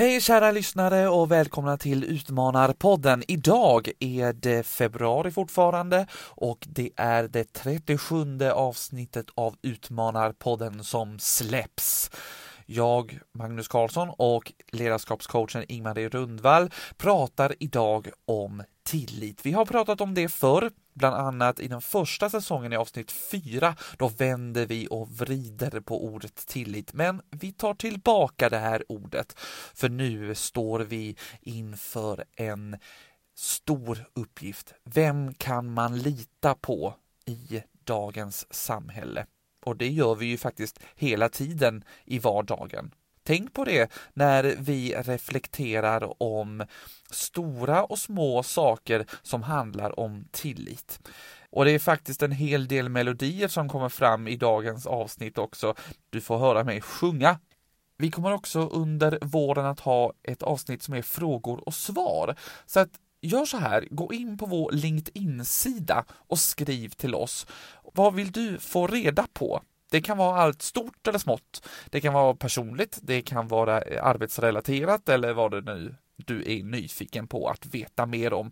Hej kära lyssnare och välkomna till Utmanarpodden. Idag är det februari fortfarande och det är det 37 avsnittet av Utmanarpodden som släpps. Jag, Magnus Karlsson och ledarskapscoachen Ingmarie Rundvall pratar idag om tillit. Vi har pratat om det förr, bland annat i den första säsongen i avsnitt 4. Då vänder vi och vrider på ordet tillit, men vi tar tillbaka det här ordet, för nu står vi inför en stor uppgift. Vem kan man lita på i dagens samhälle? Och det gör vi ju faktiskt hela tiden i vardagen. Tänk på det när vi reflekterar om stora och små saker som handlar om tillit. Och det är faktiskt en hel del melodier som kommer fram i dagens avsnitt också. Du får höra mig sjunga. Vi kommer också under våren att ha ett avsnitt som är frågor och svar. Så att gör så här, gå in på vår LinkedIn-sida och skriv till oss. Vad vill du få reda på? Det kan vara allt stort eller smått. Det kan vara personligt, det kan vara eh, arbetsrelaterat eller vad det nu du är nyfiken på att veta mer om.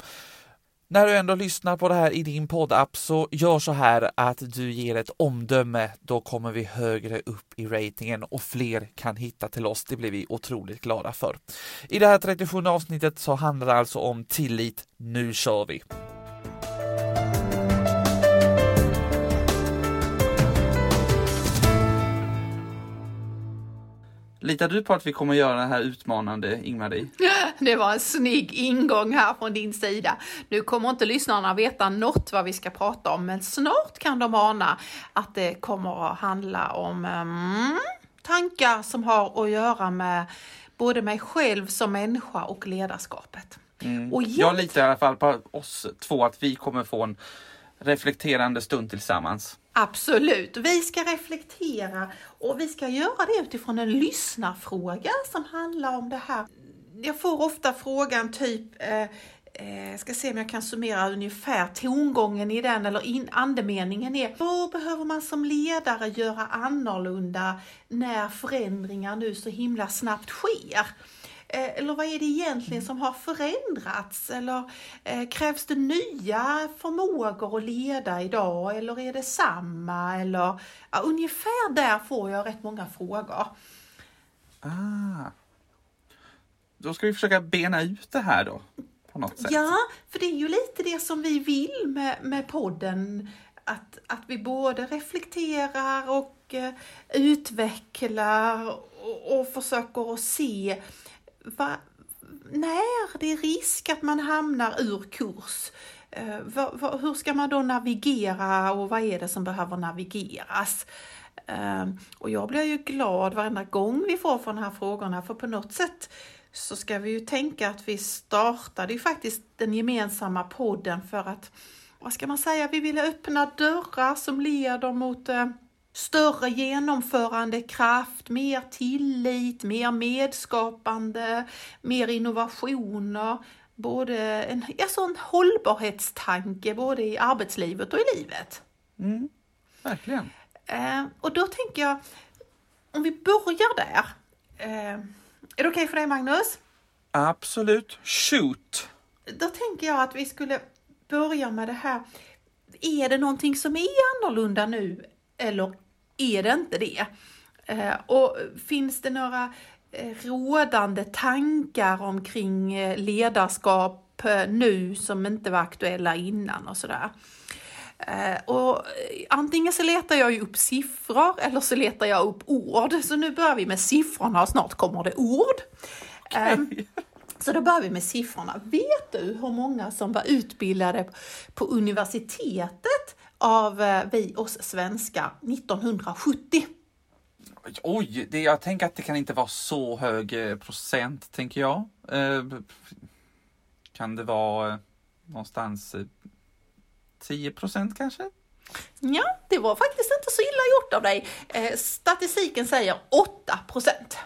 När du ändå lyssnar på det här i din poddapp så gör så här att du ger ett omdöme. Då kommer vi högre upp i ratingen och fler kan hitta till oss. Det blir vi otroligt glada för. I det här 37 avsnittet så handlar det alltså om tillit. Nu kör vi! Litar du på att vi kommer göra det här utmanande, Ingmarie? Det var en snygg ingång här från din sida. Nu kommer inte lyssnarna veta något vad vi ska prata om, men snart kan de ana att det kommer att handla om mm, tankar som har att göra med både mig själv som människa och ledarskapet. Mm. Och Jag litar i alla fall på oss två, att vi kommer få en reflekterande stund tillsammans. Absolut, vi ska reflektera och vi ska göra det utifrån en lyssnarfråga som handlar om det här. Jag får ofta frågan typ eh, eh, ska se om jag kan summera ungefär tongången i den eller in, andemeningen är vad behöver man som ledare göra annorlunda när förändringar nu så himla snabbt sker? Eh, eller vad är det egentligen som har förändrats? Eller eh, krävs det nya förmågor att leda idag? Eller är det samma? Eller ja, ungefär där får jag rätt många frågor. Ah. Då ska vi försöka bena ut det här då. På något sätt. Ja, för det är ju lite det som vi vill med, med podden. Att, att vi både reflekterar och uh, utvecklar och, och försöker att se va, när det är risk att man hamnar ur kurs, eh, va, va, hur ska man då navigera och vad är det som behöver navigeras? Eh, och jag blir ju glad varenda gång vi får från de här frågorna, för på något sätt så ska vi ju tänka att vi startade ju faktiskt den gemensamma podden för att, vad ska man säga, vi ville öppna dörrar som leder mot eh, större genomförandekraft, mer tillit, mer medskapande, mer innovationer, både en, alltså en hållbarhetstanke både i arbetslivet och i livet. Mm, verkligen. Eh, och då tänker jag, om vi börjar där. Eh, är det okej okay för dig Magnus? Absolut. Shoot! Då tänker jag att vi skulle börja med det här. Är det någonting som är annorlunda nu eller är det inte det? Eh, och finns det några eh, rådande tankar omkring eh, ledarskap nu som inte var aktuella innan och sådär? Och antingen så letar jag ju upp siffror eller så letar jag upp ord. Så nu börjar vi med siffrorna och snart kommer det ord. Okay. Så då börjar vi med siffrorna. Vet du hur många som var utbildade på universitetet av eh, vi oss svenskar 1970. Oj, det, jag tänker att det kan inte vara så hög eh, procent, tänker jag. Eh, kan det vara någonstans eh, 10 procent kanske? Ja, det var faktiskt inte så illa gjort av dig. Eh, statistiken säger 8 procent.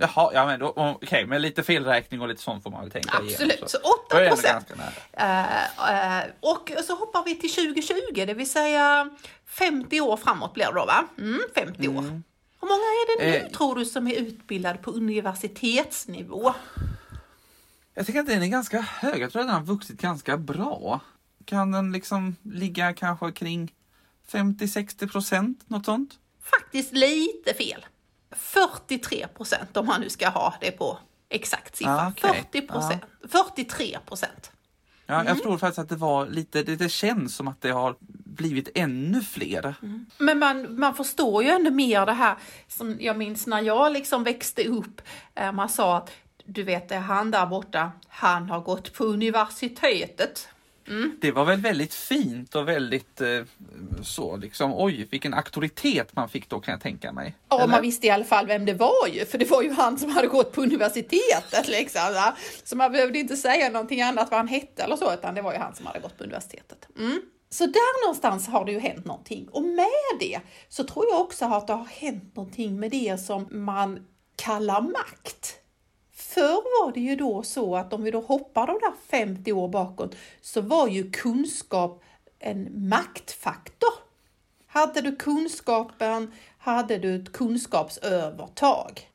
Jaha, ja men okej, okay, med lite felräkning och lite sånt får man väl tänka Absolut, igenom, så. så 8 procent. Uh, uh, och så hoppar vi till 2020, det vill säga 50 år framåt blir det då va? Mm, 50 år. Mm. Hur många är det nu Eh. tror du som är utbildade på universitetsnivå? Jag tycker att den är ganska hög. Jag tror att den har vuxit ganska bra. Kan den liksom ligga kanske kring 50-60 procent, något sånt? Faktiskt lite fel. 43 procent om man nu ska ha det på exakt siffra. Ah, okej. 40 procent. 43 procent. Ja, Jag tror faktiskt att det var lite, det, det känns som att det har blivit ännu fler. Men man, man förstår ju ännu mer det här som jag minns när jag liksom växte upp. eh, Man sa att du vet, det är han där borta, han har gått på universitetet. Det var väl väldigt fint och väldigt eh, så liksom, oj vilken auktoritet man fick då kan jag tänka mig. Ja, Eller? man visste i alla fall vem det var ju, för det var ju han som hade gått på universitetet liksom. Va? Så man behövde inte säga någonting annat vad han hette eller så, utan det var ju han som hade gått på universitetet. Mm. Så där någonstans har det ju hänt någonting. Och med det så tror jag också att det har hänt någonting med det som man kallar makt. Förr var det ju då så att om vi då hoppar de där 50 år bakåt så var ju kunskap en maktfaktor. Hade du kunskapen hade du ett kunskapsövertag.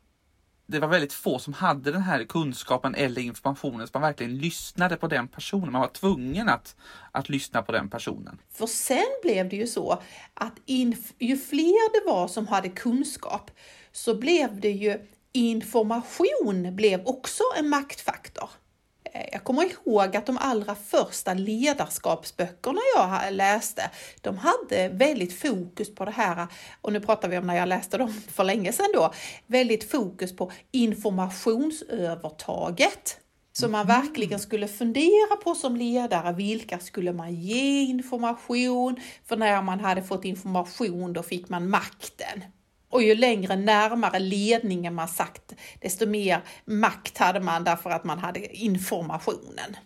Det var väldigt få som hade den här kunskapen eller informationen så man verkligen lyssnade på den personen. Man var tvungen att, att lyssna på den personen. För sen blev det ju så att ju fler det var som hade kunskap så blev det ju information blev också en maktfaktor. Eh, Jag kommer ihåg att de allra första ledarskapsböckerna jag läste, de hade väldigt fokus på det här, och nu pratar vi om när jag läste dem för länge sedan då, väldigt fokus på informationsövertaget. Så man verkligen skulle fundera på som ledare, vilka skulle man ge information? För när man hade fått information då fick man makten. Och ju längre närmare ledningen man sagt, desto mer makt hade man därför att man hade informationen.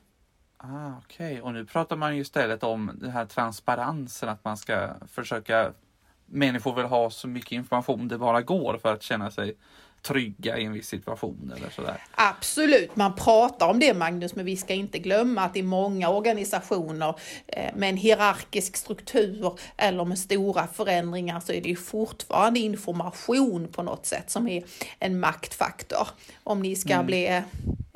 Ah, Okej, och nu pratar man ju istället om den här transparensen, att man ska försöka Människor vill ha så mycket information det bara går för att känna sig trygga i en viss situation eller sådär. Absolut, man pratar om det Magnus, men vi ska inte glömma att i många organisationer eh, med en hierarkisk struktur eller med stora förändringar så är det ju fortfarande information på något sätt som är en maktfaktor. Om ni ska bli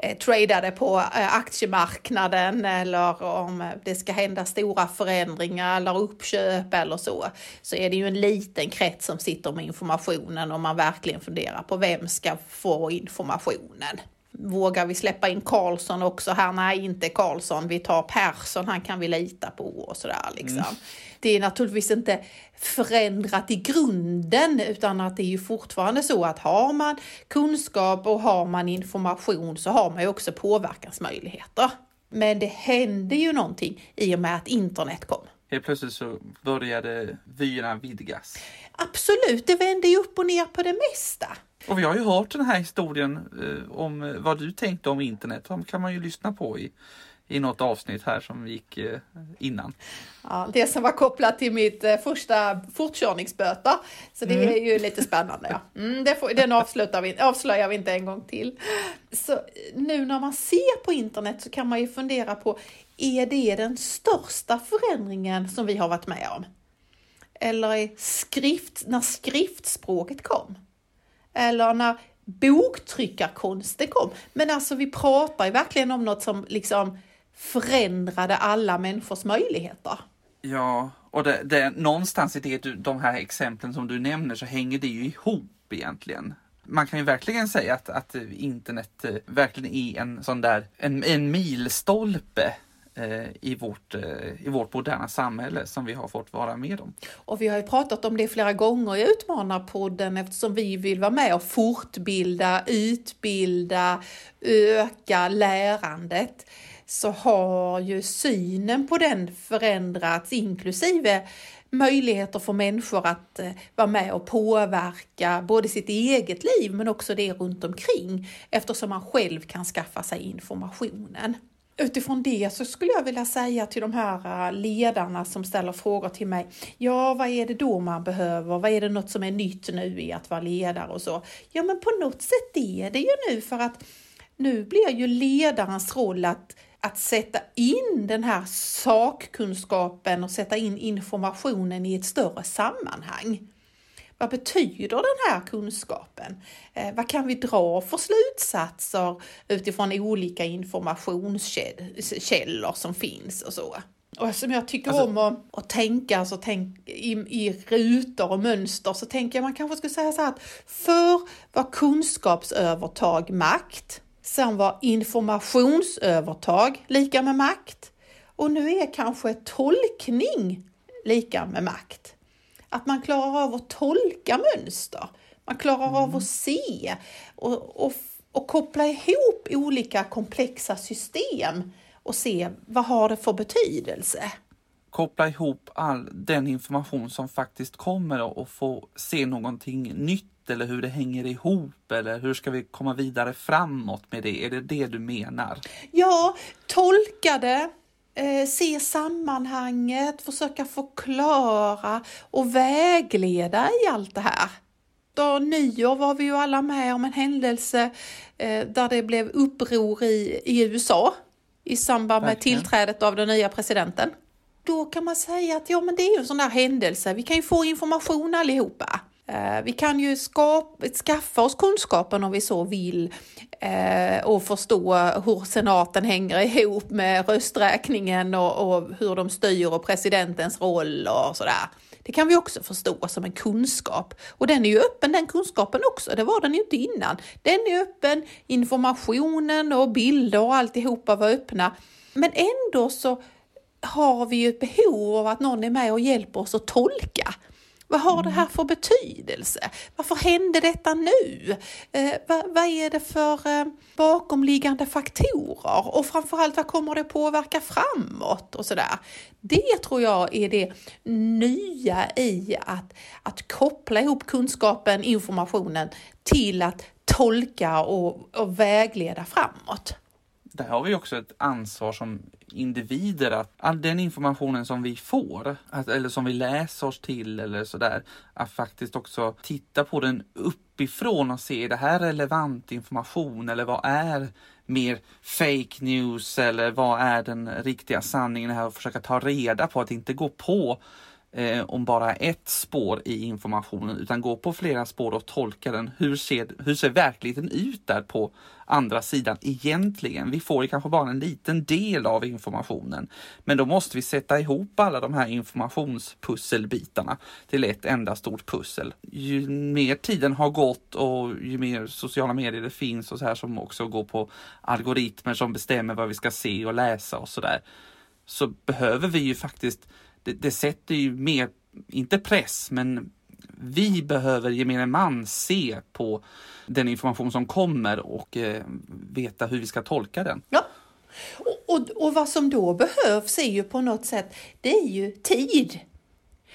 eh, tradade på eh, aktiemarknaden eller om det ska hända stora förändringar eller uppköp eller så, så är det ju en liten krets som sitter med informationen och man verkligen funderar på vem ska få informationen. Vågar vi släppa in Karlsson också här? Nej, inte Karlsson. Vi tar Persson, han kan vi lita på och sådär liksom. Det är naturligtvis inte förändrat i grunden utan att det är ju fortfarande så att har man kunskap och har man information så har man ju också påverkansmöjligheter. Men det hände ju någonting i och med att internet kom. Helt plötsligt så började vyerna vidgas. Absolut, det vände ju upp och ner på det mesta. Och vi har ju hört den här historien eh, om eh, vad du tänkte om internet. De kan man ju lyssna på i, i något avsnitt här som gick eh, innan. Ja, det som var kopplat till mitt eh, första fortkörningsböter. Så det är ju lite spännande. Ja. Mm, det får, den avslutar vi, avslöjar vi inte en gång till. Så eh, nu när man ser på internet så kan man ju fundera på, är det den största förändringen som vi har varit med om? Eller är skrift, när skriftspråket kom? Eller när boktryckarkonsten kom? Men alltså vi pratar ju verkligen om något som liksom förändrade alla människors möjligheter. Ja, och det, det, någonstans i det, du- de här exemplen som du nämner så hänger det ju ihop egentligen. Man kan ju verkligen säga att, att internet eh, verkligen är en sån där, en, en milstolpe Eh, i, vårt, eh, i vårt moderna samhälle som vi har fått vara med om. Och vi har ju pratat om det flera gånger i Utmanarpodden eftersom vi vill vara med och fortbilda, utbilda, öka lärandet så har ju synen på den förändrats inklusive möjligheter för människor att eh, vara med och påverka både sitt eget liv men också det runt omkring eftersom man själv kan skaffa sig informationen. Utifrån det så skulle jag vilja säga till de här eh, ledarna som ställer frågor till mig. Ja, vad är det då man behöver? Vad är det något som är nytt nu i att vara ledare och så? Ja, men på något sätt är det ju nu för att nu blir ju ledarens roll att, att sätta in den här sakkunskapen och sätta in informationen i ett större sammanhang vad betyder den här kunskapen? Eh, vad kan vi dra för slutsatser utifrån olika informationskällor som finns och så? Och som jag tycker alltså, om att, att tänka alltså, tänk, i, i rutor och mönster så tänker jag man kanske skulle säga så här att förr var kunskapsövertag makt. Sen var informationsövertag lika med makt. Och nu är kanske tolkning lika med makt. Att man klarar av att tolka mönster. Man klarar mm. av att se och, och, och koppla ihop olika komplexa system och se vad har det för betydelse. Koppla ihop all den information som faktiskt kommer och få se någonting nytt eller hur det hänger ihop eller hur ska vi komma vidare framåt med det? Är det det du menar? Ja, tolka det, eh, se sammanhanget, försöka förklara och vägleda i allt det här. Då nyår var vi ju alla med om en händelse eh, där det blev uppror i, i USA i samband med Verkligen. tillträdet av den nya presidenten. Då kan man säga att ja, men det är ju en sån där händelse. Vi kan ju få information allihopa. Eh, vi kan ju skapa, skaffa oss kunskapen om vi så vill eh, och förstå hur senaten hänger ihop med rösträkningen och, och hur de styr och presidentens roll och sådär. Det kan vi också förstå som en kunskap. Och den är ju öppen den kunskapen också, det var den ju inte innan. Den är öppen, informationen och bilder och alltihopa var öppna. Men ändå så har vi ju ett behov av att någon är med och hjälper oss att tolka. Vad har det här för betydelse? Varför hände detta nu? Eh, vad, vad, är det för eh, bakomliggande faktorer? Och framförallt, vad kommer det påverka framåt? Och sådär. Det tror jag är det nya i att, att koppla ihop kunskapen, informationen till att tolka och, och vägleda framåt. Där har vi också ett ansvar som individer att all den informationen som vi får, att, eller som vi läser oss till eller sådär, att faktiskt också titta på den uppifrån och se, är det här relevant information eller vad är mer fake news eller vad är den riktiga sanningen här och försöka ta reda på att inte gå på eh, om bara ett spår i informationen utan gå på flera spår och tolka den. Hur ser, hur ser verkligheten ut där på andra sidan egentligen? Vi får ju kanske bara en liten del av informationen, men då måste vi sätta ihop alla de här informationspusselbitarna till ett enda stort pussel. Ju mer tiden har gått och ju mer sociala medier det finns och så här som också går på algoritmer som bestämmer vad vi ska se och läsa och så där, så behöver vi ju faktiskt det, det sätter ju mer, inte press, men vi behöver gemene man se på den information som kommer och eh, veta hur vi ska tolka den. Ja. Och, och, och, vad som då behövs är ju på något sätt, det är ju tid.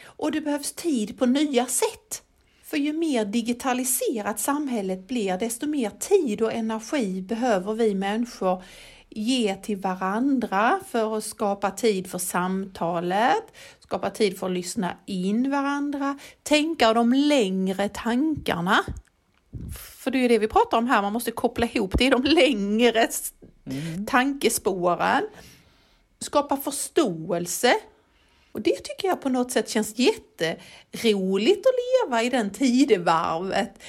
Och det behövs tid på nya sätt. För ju mer digitaliserat samhället blir, desto mer tid och energi behöver vi människor ge till varandra för att skapa tid för samtalet, skapa tid för att lyssna in varandra, tänka de längre tankarna. För det är ju det vi pratar om här, man måste koppla ihop det i de längre mm. tankespåren. Skapa förståelse. Och det tycker jag på något sätt känns jätteroligt att leva i den tidevarvet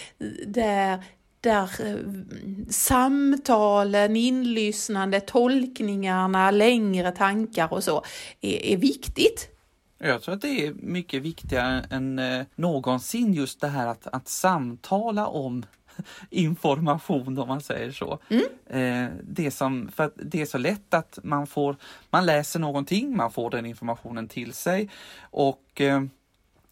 där där eh, samtalen, inlyssnande, tolkningarna, längre tankar och så är, är viktigt. Jag tror att det är mycket viktigare än eh, någonsin just det här att, att samtala om information om man säger så. Mm. Eh, det, som, för det är så lätt att man får, man läser någonting, man får den informationen till sig och eh,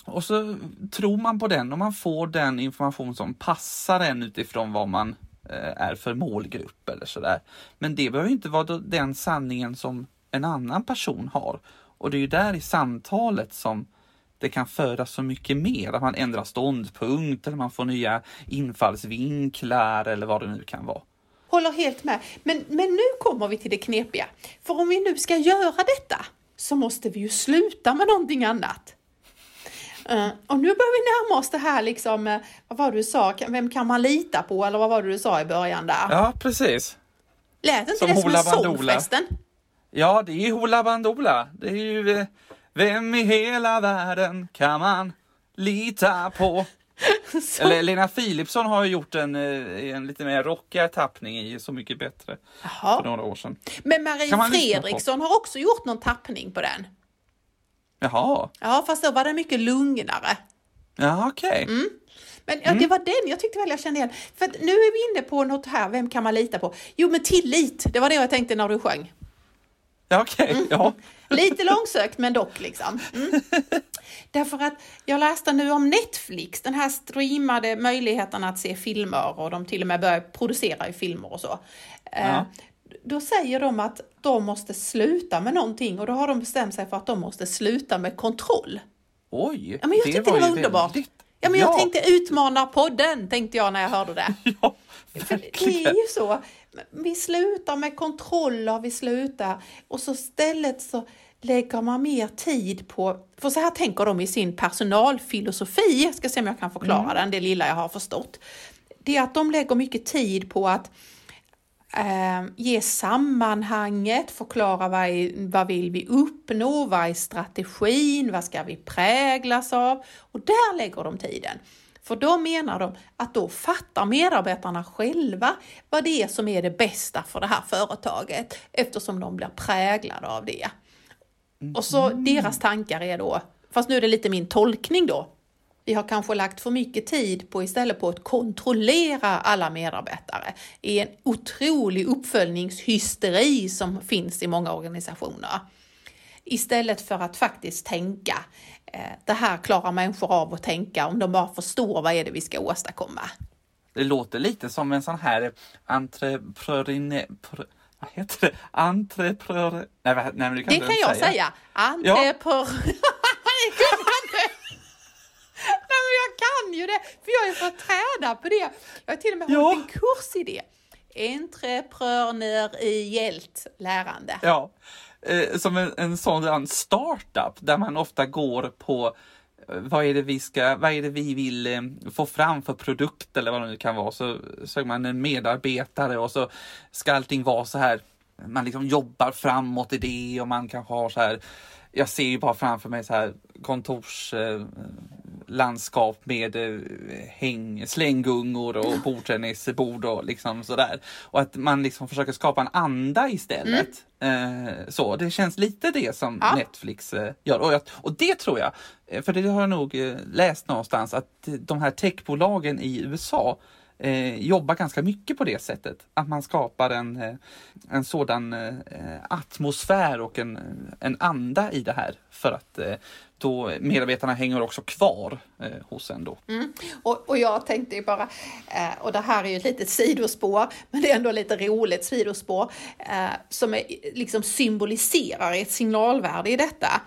och så tror man på den och man får den information som passar en utifrån vad man eh, är för målgrupp eller sådär. Men det behöver inte vara den sanningen som en annan person har. Och det är ju där i samtalet som det kan födas så mycket mer, att man ändrar ståndpunkt eller man får nya infallsvinklar eller vad det nu kan vara. Håller helt med. Men, men nu kommer vi till det knepiga. För om vi nu ska göra detta så måste vi ju sluta med någonting annat. Uh, och nu börjar vi närma oss det här liksom, uh, vad var det du sa, vem kan man lita på eller vad var det du sa i början där? Ja, precis. Lät inte som det som en sång förresten? Ja, det är Hoola Bandoola. Det är ju, uh, vem i hela världen kan man lita på? Så, Eller Lena Philipsson har ju gjort en, eh, en lite mer rockigare tappning i Så mycket bättre för jaha. några år sedan. Men Marie? Fredriksson har också gjort någon tappning på den. Jaha, Ja, fast då var den mycket lugnare. ja okej. Mm. Men Mm. ja, det var den jag tyckte väl jag kände igen. För att nu är vi inne på något här, vem kan man lita på? Jo, men tillit, det var det jag tänkte när du sjöng. Ja, okej. Mm. Ja. Lite långsökt, men dock liksom. Mm. Därför att jag läste nu om Netflix, den här streamade möjligheten att se filmer och de till och med börjar producera i filmer och så. Eh, Ja. Då säger de att de måste sluta med någonting och då har de bestämt sig för att de måste sluta med kontroll. Oj, Ja, men jag tyckte det var underbart. väldigt- Ja, men jag tänkte utmana podden, tänkte jag när jag hörde det. Ja, För det är verkligen. ju så. Vi slutar med kontroller, vi slutar och så istället så lägger man mer tid på, för så här tänker de i sin personalfilosofi, jag ska se om jag kan förklara den, det lilla jag har förstått. Det är att de lägger mycket tid på att eh, ge sammanhanget, förklara vad, är, vad vill vi uppnå, vad är strategin, vad ska vi präglas av? Och där lägger de tiden. För då menar de att då fattar medarbetarna själva vad det är som är det bästa för det här företaget eftersom de blir präglade av det. Och så deras tankar är då, fast nu är det lite min tolkning då, vi har kanske lagt för mycket tid på istället på att kontrollera alla medarbetare i en otrolig uppföljningshysteri som finns i många organisationer. Istället för att faktiskt tänka, eh, det här klarar människor av att tänka om de bara förstår vad är det vi ska åstadkomma. Det låter lite som en sån här entreprenörine... Pr, vad heter det? Entreprenör... Nej, nej men det kan, Det kan jag säga. Entreprenör... det kan jag inte. Nej, men jag kan ju det, för jag har ju fått träna på det. Jag har till och med Ja. hållit en kurs i det. Entreprenöriellt lärande. Ja, eh, som en, en sån startup där man ofta går på eh, vad är det vi ska, vad är det vi vill eh, få fram för produkt eller vad det nu kan vara. Så söker man en medarbetare och så ska allting vara så här. Man liksom jobbar framåt i det och man kanske har så här. Jag ser ju bara framför mig så här kontorslandskap eh, landskap med eh, häng, slänggungor och bordtennisbord och liksom sådär. Och att man liksom försöker skapa en anda istället. Eh, så det känns lite det som Ja. Netflix eh, gör. Och, jag, och det tror jag, eh, för det har jag nog eh, läst någonstans, att de här techbolagen i USA eh, jobbar ganska mycket på det sättet. Att man skapar en, eh, en sådan eh, atmosfär och en, en anda i det här. För att eh, då medarbetarna hänger också kvar eh, hos en då. Mm. Och, och jag tänkte ju bara, eh, och det här är ju ett litet sidospår, men det är ändå lite roligt sidospår, eh, som är, liksom symboliserar ett signalvärde i detta.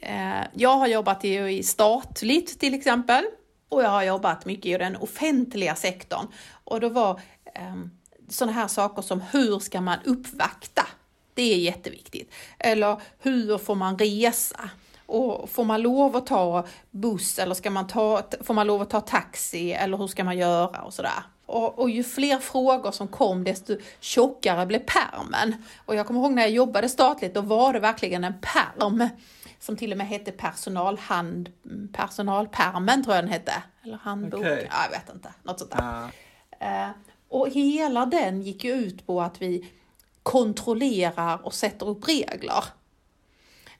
Eh, jag har jobbat i, i statligt till exempel, och jag har jobbat mycket i den offentliga sektorn. Och då var eh, sådana här saker som hur ska man uppvakta? Det är jätteviktigt. Eller hur får man resa? Och får man lov att ta buss eller ska man ta, får man lov att ta taxi eller hur ska man göra och sådär. Och, och ju fler frågor som kom desto tjockare blev permen. Och jag kommer ihåg när jag jobbade statligt, då var det verkligen en perm som till och med hette personalhand, personalpermen tror jag den hette. Eller handbok, Okej. ja, jag vet inte, något sånt där. Ja. Eh, och hela den gick ju ut på att vi kontrollerar och sätter upp regler.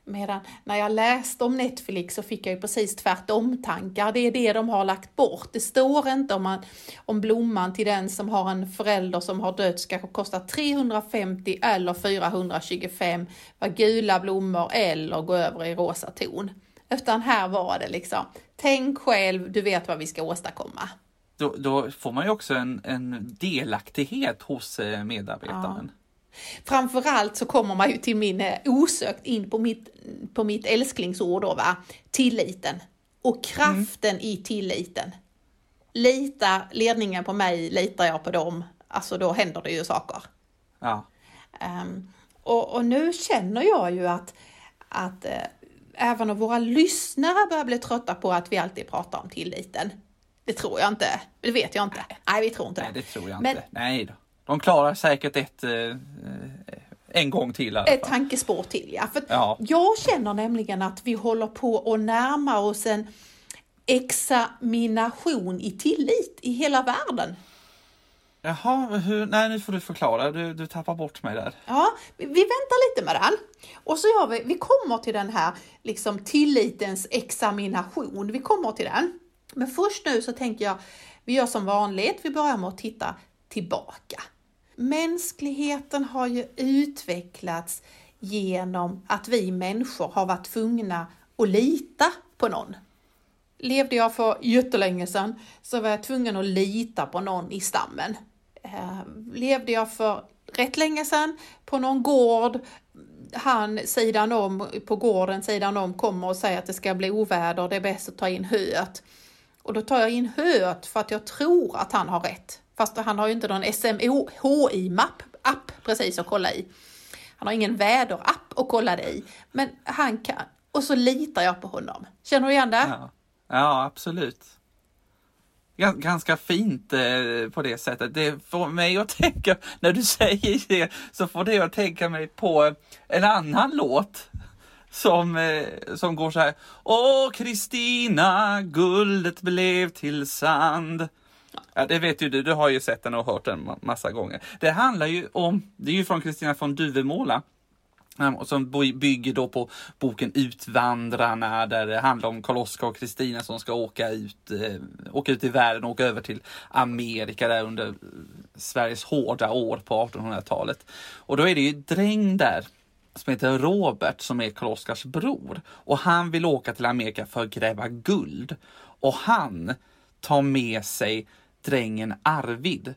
Medan när jag läste om Netflix så fick jag ju precis tvärtom-tankar. Det är det de har lagt bort. Det står inte om, man, om blomman till den som har en förälder som har dött ska kosta 350 eller 425 var gula blommor eller gå över i rosa ton. Utan här var det liksom, tänk själv, du vet vad vi ska åstadkomma. Då, då får man ju också en, en delaktighet hos eh, medarbetaren. Framförallt så kommer man ju till min, eh, osökt in på mitt, på mitt älsklingsord då va, tilliten. Och kraften i tilliten. Litar ledningen på mig, litar jag på dem, alltså då händer det ju saker. Ja. Ehm, och, och nu känner jag ju att, att eh, även om våra lyssnare börjar bli trötta på att vi alltid pratar om tilliten. Det tror jag inte, det vet jag inte. Nej, vi tror inte Nej, det. det tror jag Men- inte. Nej då. De klarar säkert ett, eh, eh, en gång till Ett tankespår till ja. För Ja. Jag känner nämligen att vi håller på att närma oss en examination i tillit i hela världen. Jaha, hur, nej nu får du förklara, du, du tappar bort mig där. Ja, vi, vi väntar lite med den. Och så gör vi, vi kommer till den här liksom tillitens examination, vi kommer till den. Men först nu så tänker jag, vi gör som vanligt, vi börjar med att titta tillbaka. Mänskligheten har ju utvecklats genom att vi människor har varit tvungna att lita på någon. Levde jag för jättelänge sedan så var jag tvungen att lita på någon i stammen. Eh, levde jag för rätt länge sedan på någon gård, han sidan om, på gården sidan om kommer och säger att det ska bli oväder, det är bäst att ta in höet. Och då tar jag in höet för att jag tror att han har rätt. Fast han har ju inte någon SMHI-mapp app precis att kolla i. Han har ingen väderapp att kolla det i. Men han kan, och så litar jag på honom. Känner du igen det? Ja, ja absolut. Ganska fint eh, på det sättet. Det får mig att tänka, när du säger det, så får det att tänka mig på en annan låt som, eh, som går så här. Åh Kristina, guldet blev till sand. Ja, det vet ju du, du har ju sett den och hört den massa gånger. Det handlar ju om, det är ju från Kristina von Duvemåla, ehm, som bygger då på boken Utvandrarna där det handlar om Karl-Oskar och Kristina som ska åka ut, eh, åka ut i världen och åka över till Amerika där under Sveriges hårda år på 1800-talet. Och då är det ju dräng där som heter Robert som är Karl-Oskars bror och han vill åka till Amerika för att gräva guld. Och han tar med sig drängen Arvid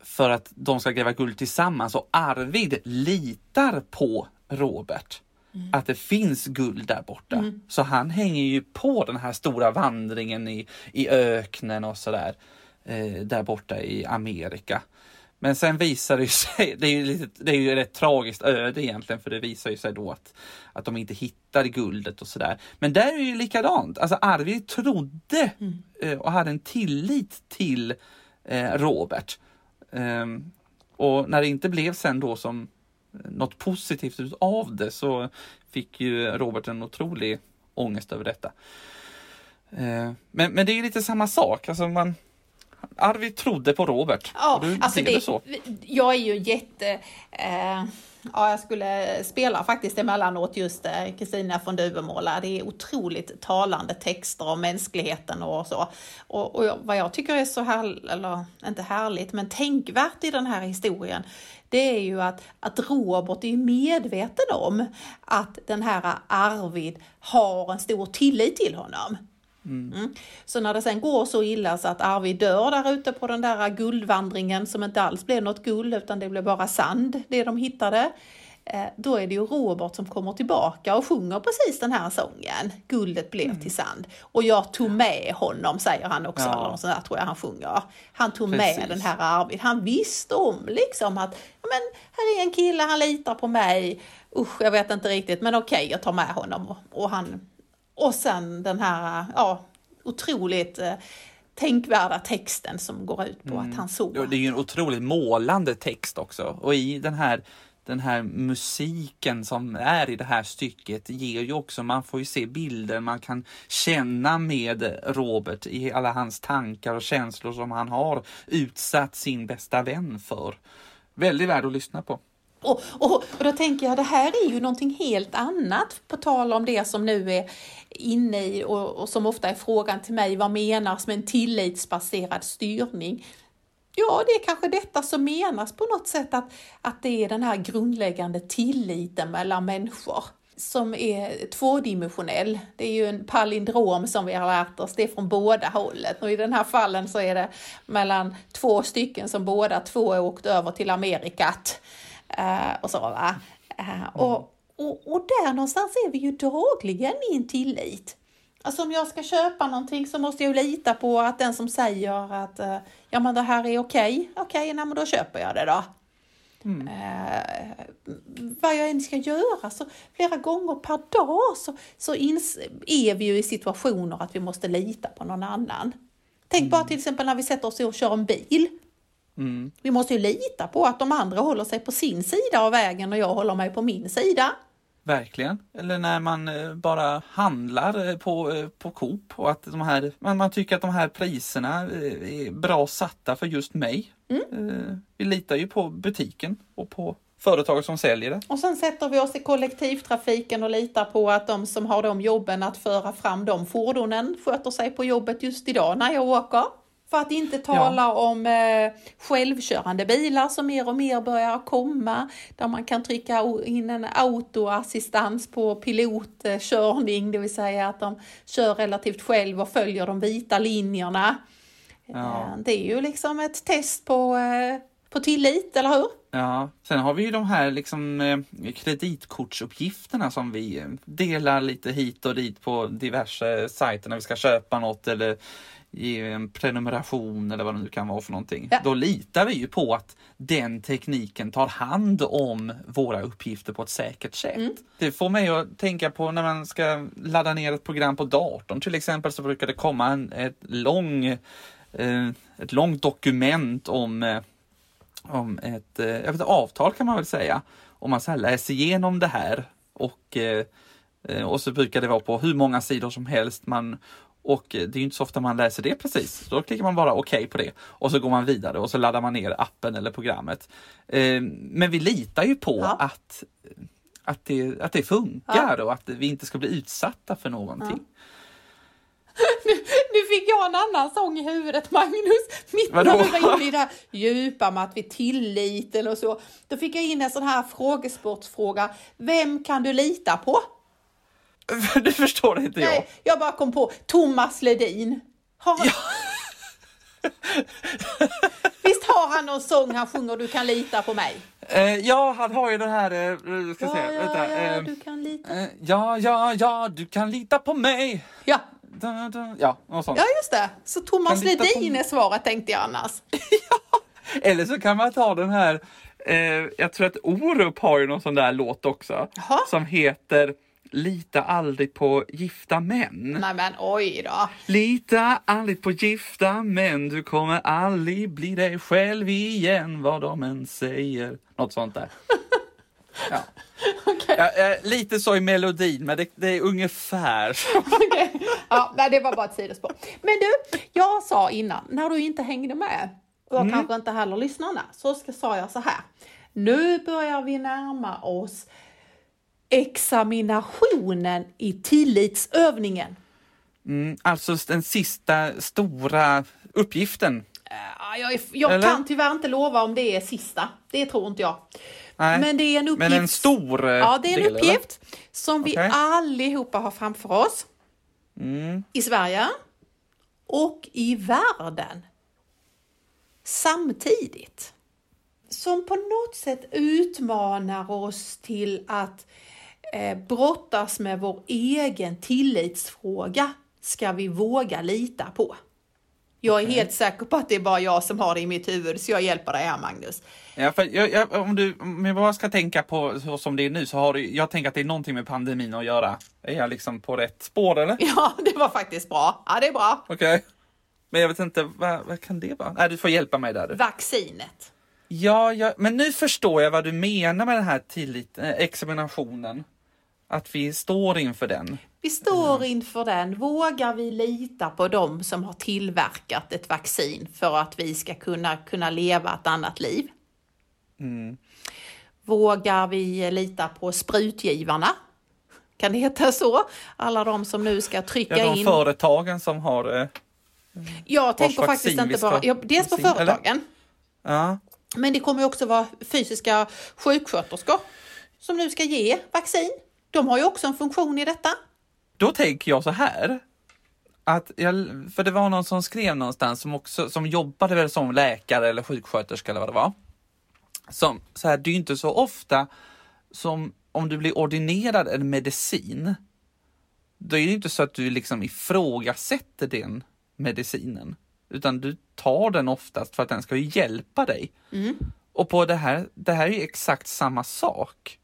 för att de ska gräva guld tillsammans och Arvid litar på Robert. Mm. Att det finns guld där borta. Mm. Så han hänger ju på den här stora vandringen i, i öknen och sådär. Eh, där borta i Amerika. Men sen visar det sig, det är ju, lite, det är ju ett tragiskt öde egentligen för det visar ju sig då att, att de inte hittar guldet och sådär. Men där är det ju likadant, alltså Arvid trodde mm. eh, och hade en tillit till eh, Robert. Um, och när det inte blev sen då som något positivt av det så fick ju Robert en otrolig ångest över detta. Uh, men, men det är lite samma sak, alltså man, Arvid trodde på Robert. Ja, alltså det, så. Jag är ju jätte... Eh, ja, jag skulle spela faktiskt emellanåt just Kristina eh, von Duvemåla. Det är otroligt talande texter om mänskligheten och så. Och, och vad jag tycker är så härligt, eller inte härligt, men tänkvärt i den här historien, det är ju att, att Robert är medveten om att den här Arvid har en stor tillit till honom. Mm. Mm. Så när det sen går så illa så att Arvid dör där ute på den där guldvandringen som inte alls blev något guld utan det blev bara sand, det de hittade. Eh, då är det ju Robert som kommer tillbaka och sjunger precis den här sången. Guldet blev mm. till sand. Och jag tog med honom, säger han också, ja. eller sånt där tror jag han sjunger. Han tog precis. med den här Arvid. Han visste om liksom att, men här är en kille, han litar på mig. Usch, jag vet inte riktigt, men okej, okay, jag tar med honom. Och han och sen den här ja, otroligt eh, tänkvärda texten som går ut på mm. att han såg. Det är ju en otroligt målande text också och i den här den här musiken som är i det här stycket ger ju också, man får ju se bilder, man kan känna med Robert i alla hans tankar och känslor som han har utsatt sin bästa vän för. Väldigt värd att lyssna på. Och, och, och då tänker jag, det här är ju någonting helt annat, på tal om det som nu är inne i och, och som ofta är frågan till mig, vad menas med en tillitsbaserad styrning? Ja, det är kanske detta som menas på något sätt, att, att det är den här grundläggande tilliten mellan människor som är tvådimensionell. Det är ju en palindrom som vi har lärt oss, det är från båda hållet. Och i den här fallen så är det mellan två stycken som båda två har åkt över till Amerikat. Uh, och så va. Uh, och, och, och där någonstans är vi ju dagligen i en tillit. Alltså om jag ska köpa någonting så måste jag lita på att den som säger att uh, ja men det här är okej, okej, men då köper jag det då. Mm. Eh, vad jag än ska göra, så flera gånger per dag så, så ins, är vi ju i situationer att vi måste lita på någon annan. Tänk mm. bara till exempel när vi sätter oss och kör en bil. Mm. Vi måste ju lita på att de andra håller sig på sin sida av vägen och jag håller mig på min sida. Verkligen. Eller när man eh, bara handlar eh, på, eh, på Coop och att de här, man, man tycker att de här priserna är bra satta för just mig. Eh, Vi litar ju på butiken och på företaget som säljer det. Och sen sätter vi oss i kollektivtrafiken och litar på att de som har de jobben att föra fram de fordonen sköter sig på jobbet just idag när jag åker. För att inte tala om eh, självkörande bilar som mer och mer börjar komma. Där man kan trycka in en autoassistans på pilotkörning, det vill säga att de kör relativt själv och följer de vita linjerna. Ja. Eh, Det är ju liksom ett test på, eh, på tillit, eller hur? Ja, sen har vi ju de här liksom eh, kreditkortsuppgifterna som vi eh, delar lite hit och dit på diverse sajter när vi ska köpa något eller ge en prenumeration eller vad det nu kan vara för någonting. Ja. Då litar vi ju på att den tekniken tar hand om våra uppgifter på ett säkert sätt. Det får mig att tänka på när man ska ladda ner ett program på datorn till exempel så brukar det komma en, ett, lång, eh, ett långt dokument om eh, om ett, eh, jag vet, inte, avtal kan man väl säga. Om man så här läser igenom det här och, eh, eh, och så brukar det vara på hur många sidor som helst. Man, och det är inte så ofta man läser det precis. Då klickar man bara okej på det och så går man vidare och så laddar man ner appen eller programmet. Men vi litar ju på Ja. att, att, det, att det funkar och att vi inte ska bli utsatta för någonting. Nu fick jag en annan sång i huvudet Magnus, mitt Vadå? när vi var inne i det här djupa med att vi tilliten och så. Då fick jag in en sån här frågesportsfråga. Vem kan du lita på? det förstår inte jag. Nej, jag bara kom på Thomas Ledin. Har han... Visst har han någon sång han sjunger Du kan lita på mig? Eh, ja, han har ju den här, eh, ska Ja, se, ja, vänta. ja, eh, du kan lita. Eh, Ja, ja, ja, du kan lita på mig. Ja, Da, da, ja, något sånt. ja just det. Så Thomas på Ledin mig. är svaret tänkte jag annars. Eller så kan man ta den här, eh, jag tror att Orup har ju någon sån där låt också. Jaha. Som heter Lita aldrig på gifta män. Nej men oj då. Lita aldrig på gifta män, du kommer aldrig bli dig själv igen vad de än säger. Något sånt där. Ja. Ja, eh, lite så i melodin, men det, det är ungefär. Okej. Ja, nej, det var bara ett sidospår. Men du, jag sa innan, när du inte hängde med, och Mm. kanske inte heller lyssnarna, så ska, sa jag så här. Nu börjar vi närma oss examinationen i tillitsövningen. Mm, alltså den sista stora uppgiften. Ja, Jag, jag kan tyvärr inte lova om det är sista, det tror inte jag. Nej, Men det är en uppgift. men en stor eh, Ja, det är en del, uppgift som vi Okej. allihopa har framför oss. Mm. I Sverige och i världen. Samtidigt. Som på något sätt utmanar oss till att eh, brottas med vår egen tillitsfråga. Ska vi våga lita på? Jag är helt säker på att det är bara jag som har det i mitt huvud, så jag hjälper dig här Magnus. Ja, för jag, jag, om, du, om jag bara ska tänka på så som det är nu så har du, jag tänker att det är någonting med pandemin att göra. Är jag liksom på rätt spår eller? Ja, det var faktiskt bra. Ja, det är bra. Okej. Men jag vet inte, vad, vad kan det vara? Nej, du får hjälpa mig där. Du. Vaccinet. Ja, ja, men nu förstår jag vad du menar med den här tillit, eh, examinationen. Att vi står inför den. Vi står inför den. Vågar vi lita på dem som har tillverkat ett vaccin för att vi ska kunna, kunna leva ett annat liv? Vågar vi lita på sprutgivarna? Kan det heta så? Alla de som nu ska trycka Ja, de in. företagen som har... Eh, Jag tänker faktiskt inte bara, ja, dels på vaccin, företagen, ja, men det kommer också vara fysiska sjuksköterskor som nu ska ge vaccin. De har ju också en funktion i detta. Då tänker jag så här. Att jag, för det var någon som skrev någonstans som också som jobbade väl som läkare eller sjuksköterska eller vad det var. Som, så här, det är ju inte så ofta som om du blir ordinerad en medicin. Då är det inte så att du liksom ifrågasätter den medicinen. Utan du tar den oftast för att den ska hjälpa dig. Och på det här, det här är ju exakt samma sak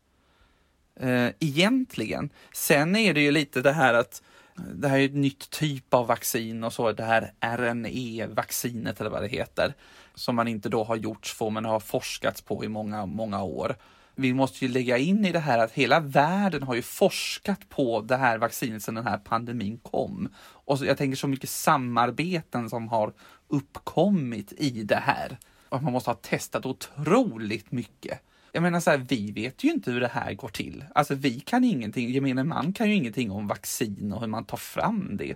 eh, egentligen. Sen är det ju lite det här att eh, det här är ett nytt typ av vaccin och så, det här RNE-vaccinet eller vad det heter, som man inte då har gjort på men har forskats på i många, många år. vi måste ju lägga in i det här att hela världen har ju forskat på det här vaccinet sedan den här pandemin kom. Och så, jag tänker så mycket samarbeten som har uppkommit i det här. Och man måste ha testat otroligt mycket. Jag menar så här, vi vet ju inte hur det här går till. Alltså vi kan ingenting, gemene man kan ju ingenting om vaccin och hur man tar fram det.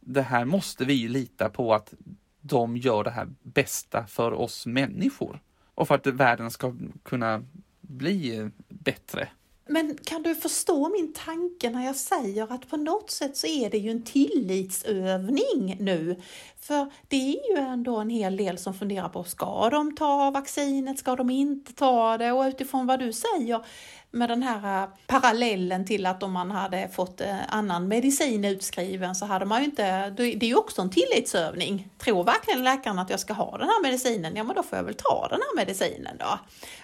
Det här måste vi ju lita på att de gör det här bästa för oss människor. Och för att världen ska kunna bli bättre. Men kan du förstå min tanke när jag säger att på något sätt så är det ju en tillitsövning nu. För det är ju ändå en hel del som funderar på, ska de ta vaccinet, ska de inte ta det? Och utifrån vad du säger med den här eh, parallellen till att om man hade fått eh, annan medicin utskriven så hade man ju inte, det är ju också en tillitsövning. Tror verkligen läkaren att jag ska ha den här medicinen? Ja men då får jag väl ta den här medicinen då.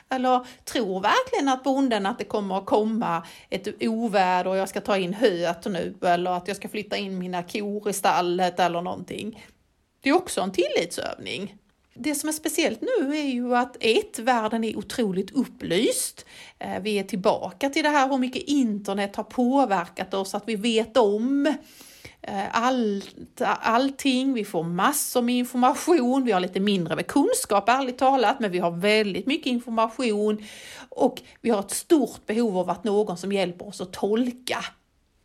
Eller tror verkligen att bonden att det kommer att komma ett oväder och jag ska ta in höet nu eller att jag ska flytta in mina kor i stallet eller någonting. Det är också en tillitsövning. Det som är speciellt nu är ju att ett, världen är otroligt upplyst. Eh, vi är tillbaka till det här hur mycket internet har påverkat oss, att vi vet om eh, allt, allting, vi får massor med information, vi har lite mindre med kunskap ärligt talat, men vi har väldigt mycket information. Och vi har ett stort behov av att någon som hjälper oss att tolka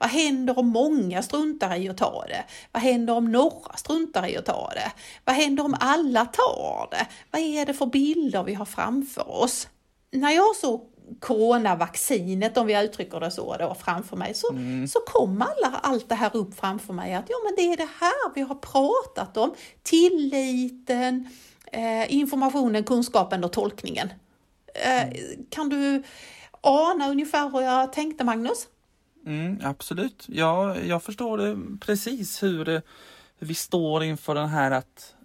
vad händer om många struntar i att ta det? Vad händer om några struntar i att ta det? Vad händer om alla tar det? Vad är det för bilder vi har framför oss? När jag såg coronavaccinet, om vi uttrycker det så, då, framför mig, så, mm. så kom alla, allt det här upp framför mig. Att ja, men det är det här vi har pratat om. Tilliten, eh, informationen, kunskapen och tolkningen. Eh, mm. Kan du ana ungefär hur jag tänkte, Magnus? Mm, absolut. Ja, jag förstår det precis hur, hur vi står inför den här att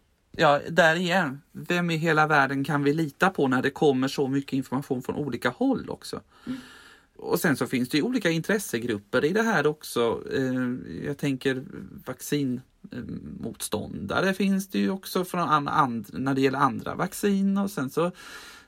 Ja, där igen. Vem i hela världen kan vi lita på när det kommer så mycket information från olika håll också? Mm. Och sen så finns det ju olika intressegrupper i det här också. Eh, jag tänker vaccinmotståndare finns det ju också från and, när det gäller andra vaccin och sen så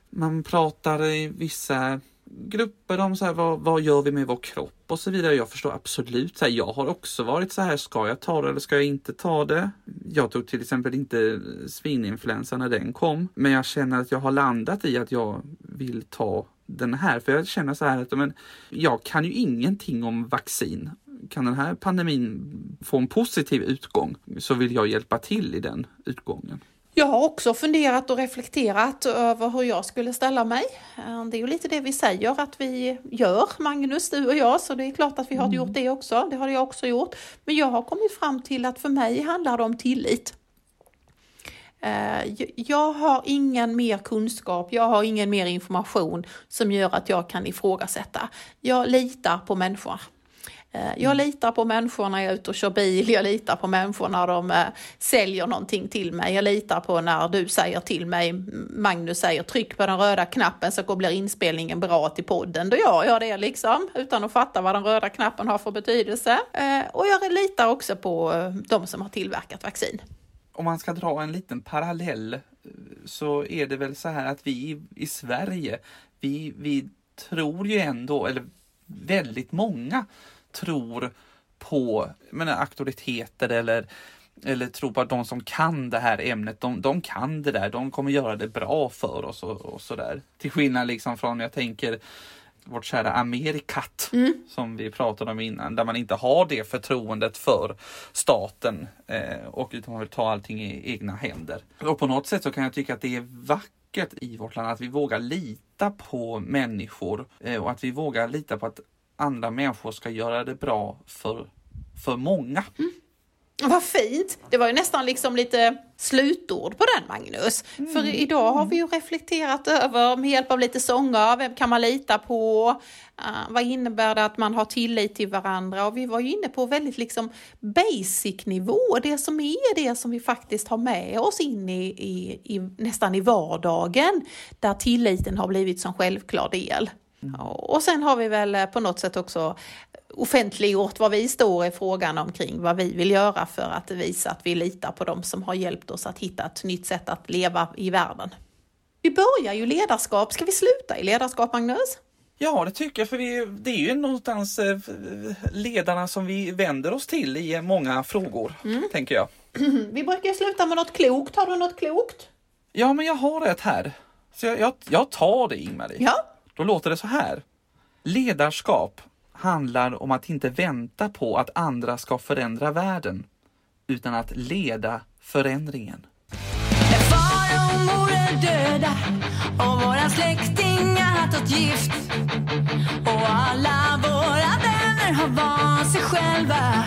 man pratar i vissa grupper om så här, vad, vad gör vi med vår kropp och så vidare. Jag förstår absolut. Så här, jag har också varit så här, ska jag ta det eller ska jag inte ta det? Jag tog till exempel inte svininfluensa när den kom, men jag känner att jag har landat i att jag vill ta den här, för jag känner så här att men, jag kan ju ingenting om vaccin. Kan den här pandemin få en positiv utgång så vill jag hjälpa till i den utgången. Jag har också funderat och reflekterat över hur jag skulle ställa mig. Eh, det är ju lite det vi säger att vi gör, Magnus, du och jag, så det är klart att vi har mm. gjort det också. Det har jag också gjort. Men jag har kommit fram till att för mig handlar det om tillit. Eh, jag har ingen mer kunskap, jag har ingen mer information som gör att jag kan ifrågasätta. Jag litar på människor. Eh, jag mm. litar på människor när jag är ute och kör bil, jag litar på människor när de eh, säljer någonting till mig. Jag litar på när du säger till mig, Magnus säger tryck på den röda knappen så blir inspelningen bra till podden. Då gör jag det liksom, utan att fatta vad den röda knappen har för betydelse. Eh, och jag litar också på de som har tillverkat vaccin. Om man ska dra en liten parallell så är det väl så här att vi i Sverige, vi, vi tror ju ändå, eller väldigt många tror på menar, auktoriteter eller, eller tror på att de som kan det här ämnet, de, de kan det där, de kommer göra det bra för oss och, och sådär. Till skillnad liksom från, jag tänker, vårt kära Amerikat mm. som vi pratade om innan, där man inte har det förtroendet för staten eh, och utan man vill ta allting i egna händer. Och på något sätt så kan jag tycka att det är vackert i vårt land att vi vågar lita på människor eh, och att vi vågar lita på att andra människor ska göra det bra för, för många. Mm. Vad fint! Det var ju nästan liksom lite slutord på den Magnus. Mm. För idag har vi ju reflekterat över med hjälp av lite sånger, vem kan man lita på? Uh, vad innebär det att man har tillit till varandra? Och vi var ju inne på väldigt liksom basic nivå, det som är det som vi faktiskt har med oss in i, i, i nästan i vardagen, där tilliten har blivit som självklar del. Mm. Och sen har vi väl eh, på något sätt också offentliggjort vad vi står i frågan omkring vad vi vill göra för att visa att vi litar på dem som har hjälpt oss att hitta ett nytt sätt att leva i världen. Vi börjar ju ledarskap. Ska vi sluta i ledarskap, Magnus? Ja, det tycker jag, för vi, det är ju någonstans eh, ledarna som vi vänder oss till i många frågor, tänker jag. Vi brukar sluta med något klokt. Har du något klokt? Ja, men jag har ett här. Så jag, jag, jag tar det, Ingmarie. Ja. Då låter det så här. Ledarskap handlar om att inte vänta på att andra ska förändra världen, utan att leda förändringen. Far och mor är döda och våra släktingar har tagit gift och alla våra vänner har valt sig själva